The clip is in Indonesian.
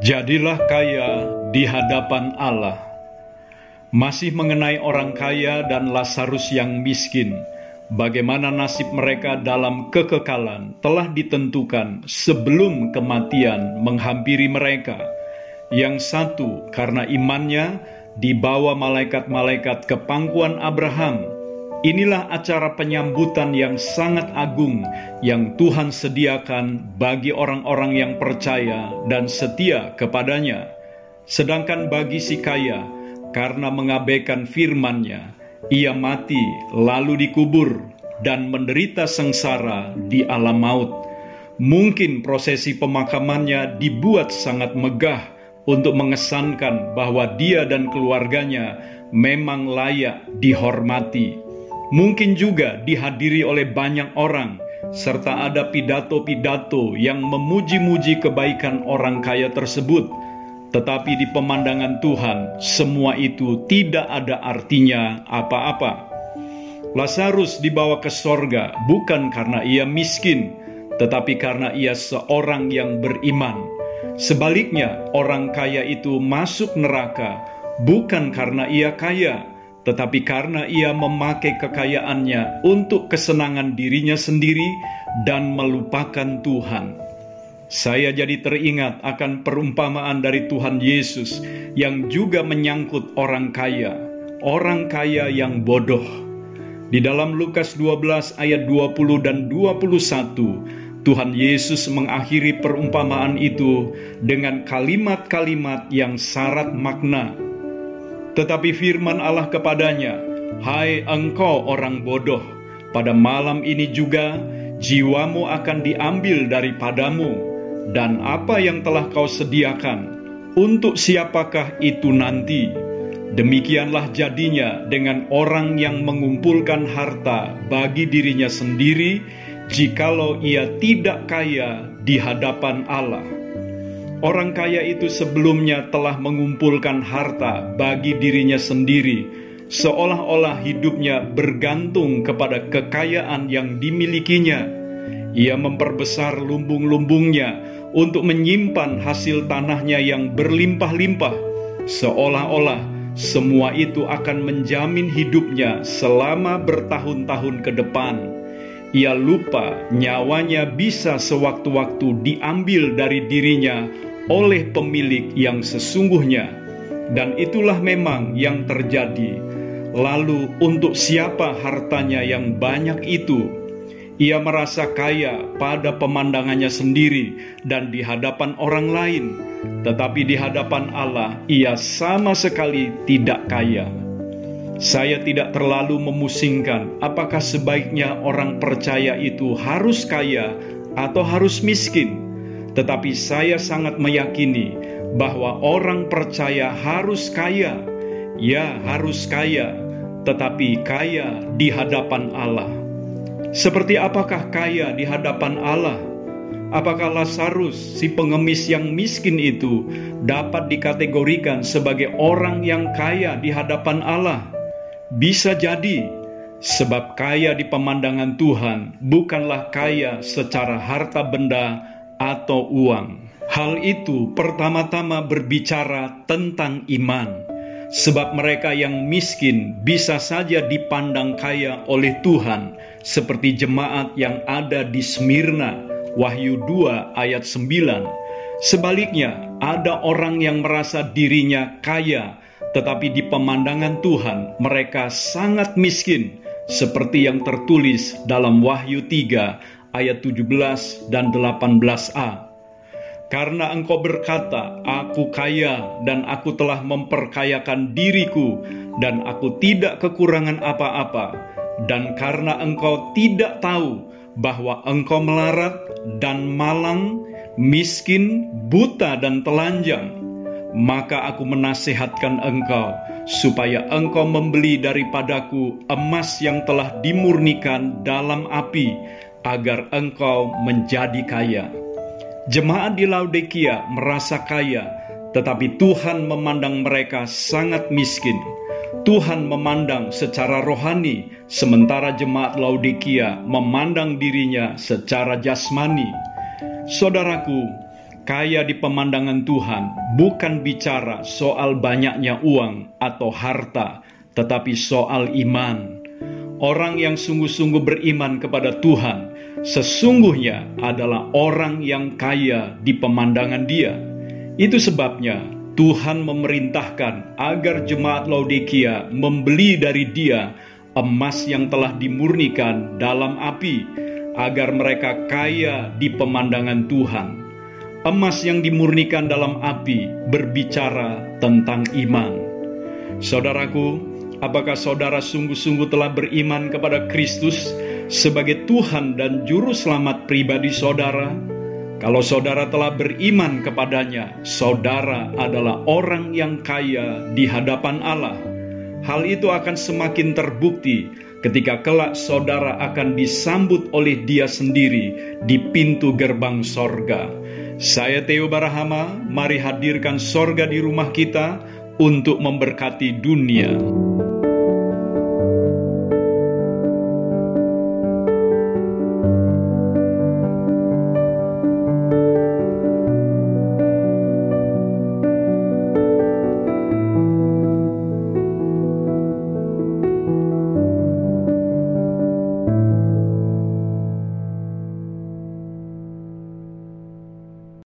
Jadilah kaya di hadapan Allah. Masih mengenai orang kaya dan Lazarus yang miskin, bagaimana nasib mereka dalam kekekalan telah ditentukan sebelum kematian menghampiri mereka. Yang satu karena imannya dibawa malaikat-malaikat ke pangkuan Abraham. Inilah acara penyambutan yang sangat agung yang Tuhan sediakan bagi orang-orang yang percaya dan setia kepadanya. Sedangkan bagi si kaya, karena mengabaikan firman-Nya, ia mati lalu dikubur dan menderita sengsara di alam maut. Mungkin prosesi pemakamannya dibuat sangat megah untuk mengesankan bahwa dia dan keluarganya memang layak dihormati. Mungkin juga dihadiri oleh banyak orang, serta ada pidato-pidato yang memuji-muji kebaikan orang kaya tersebut. Tetapi di pemandangan Tuhan, semua itu tidak ada artinya apa-apa. Lazarus dibawa ke sorga bukan karena ia miskin, tetapi karena ia seorang yang beriman. Sebaliknya, orang kaya itu masuk neraka bukan karena ia kaya, tetapi karena ia memakai kekayaannya untuk kesenangan dirinya sendiri dan melupakan Tuhan. Saya jadi teringat akan perumpamaan dari Tuhan Yesus yang juga menyangkut orang kaya, orang kaya yang bodoh. Di dalam Lukas 12 ayat 20 dan 21, Tuhan Yesus mengakhiri perumpamaan itu dengan kalimat-kalimat yang syarat makna tetapi firman Allah kepadanya, Hai engkau orang bodoh, pada malam ini juga jiwamu akan diambil daripadamu, dan apa yang telah kau sediakan, untuk siapakah itu nanti? Demikianlah jadinya dengan orang yang mengumpulkan harta bagi dirinya sendiri, jikalau ia tidak kaya di hadapan Allah. Orang kaya itu sebelumnya telah mengumpulkan harta bagi dirinya sendiri, seolah-olah hidupnya bergantung kepada kekayaan yang dimilikinya. Ia memperbesar lumbung-lumbungnya untuk menyimpan hasil tanahnya yang berlimpah-limpah, seolah-olah semua itu akan menjamin hidupnya selama bertahun-tahun ke depan. Ia lupa nyawanya bisa sewaktu-waktu diambil dari dirinya oleh pemilik yang sesungguhnya, dan itulah memang yang terjadi. Lalu, untuk siapa hartanya yang banyak itu? Ia merasa kaya pada pemandangannya sendiri dan di hadapan orang lain, tetapi di hadapan Allah ia sama sekali tidak kaya. Saya tidak terlalu memusingkan apakah sebaiknya orang percaya itu harus kaya atau harus miskin tetapi saya sangat meyakini bahwa orang percaya harus kaya, ya, harus kaya, tetapi kaya di hadapan Allah. Seperti apakah kaya di hadapan Allah? Apakah Lazarus, si pengemis yang miskin itu, dapat dikategorikan sebagai orang yang kaya di hadapan Allah? Bisa jadi, sebab kaya di pemandangan Tuhan bukanlah kaya secara harta benda atau uang. Hal itu pertama-tama berbicara tentang iman, sebab mereka yang miskin bisa saja dipandang kaya oleh Tuhan, seperti jemaat yang ada di Smyrna, Wahyu 2 ayat 9. Sebaliknya, ada orang yang merasa dirinya kaya, tetapi di pemandangan Tuhan mereka sangat miskin, seperti yang tertulis dalam Wahyu 3 ayat 17 dan 18a. Karena engkau berkata, aku kaya dan aku telah memperkayakan diriku dan aku tidak kekurangan apa-apa. Dan karena engkau tidak tahu bahwa engkau melarat dan malang, miskin, buta dan telanjang, maka aku menasehatkan engkau supaya engkau membeli daripadaku emas yang telah dimurnikan dalam api agar engkau menjadi kaya. Jemaat di Laodikia merasa kaya, tetapi Tuhan memandang mereka sangat miskin. Tuhan memandang secara rohani, sementara jemaat Laodikia memandang dirinya secara jasmani. Saudaraku, kaya di pemandangan Tuhan bukan bicara soal banyaknya uang atau harta, tetapi soal iman. Orang yang sungguh-sungguh beriman kepada Tuhan sesungguhnya adalah orang yang kaya di pemandangan Dia. Itu sebabnya Tuhan memerintahkan agar jemaat Laodikia membeli dari Dia emas yang telah dimurnikan dalam api, agar mereka kaya di pemandangan Tuhan. Emas yang dimurnikan dalam api berbicara tentang iman. Saudaraku, apakah saudara sungguh-sungguh telah beriman kepada Kristus sebagai Tuhan dan Juru Selamat pribadi saudara? Kalau saudara telah beriman kepadanya, saudara adalah orang yang kaya di hadapan Allah. Hal itu akan semakin terbukti ketika kelak saudara akan disambut oleh dia sendiri di pintu gerbang sorga. Saya Theo Barahama, mari hadirkan sorga di rumah kita untuk memberkati dunia.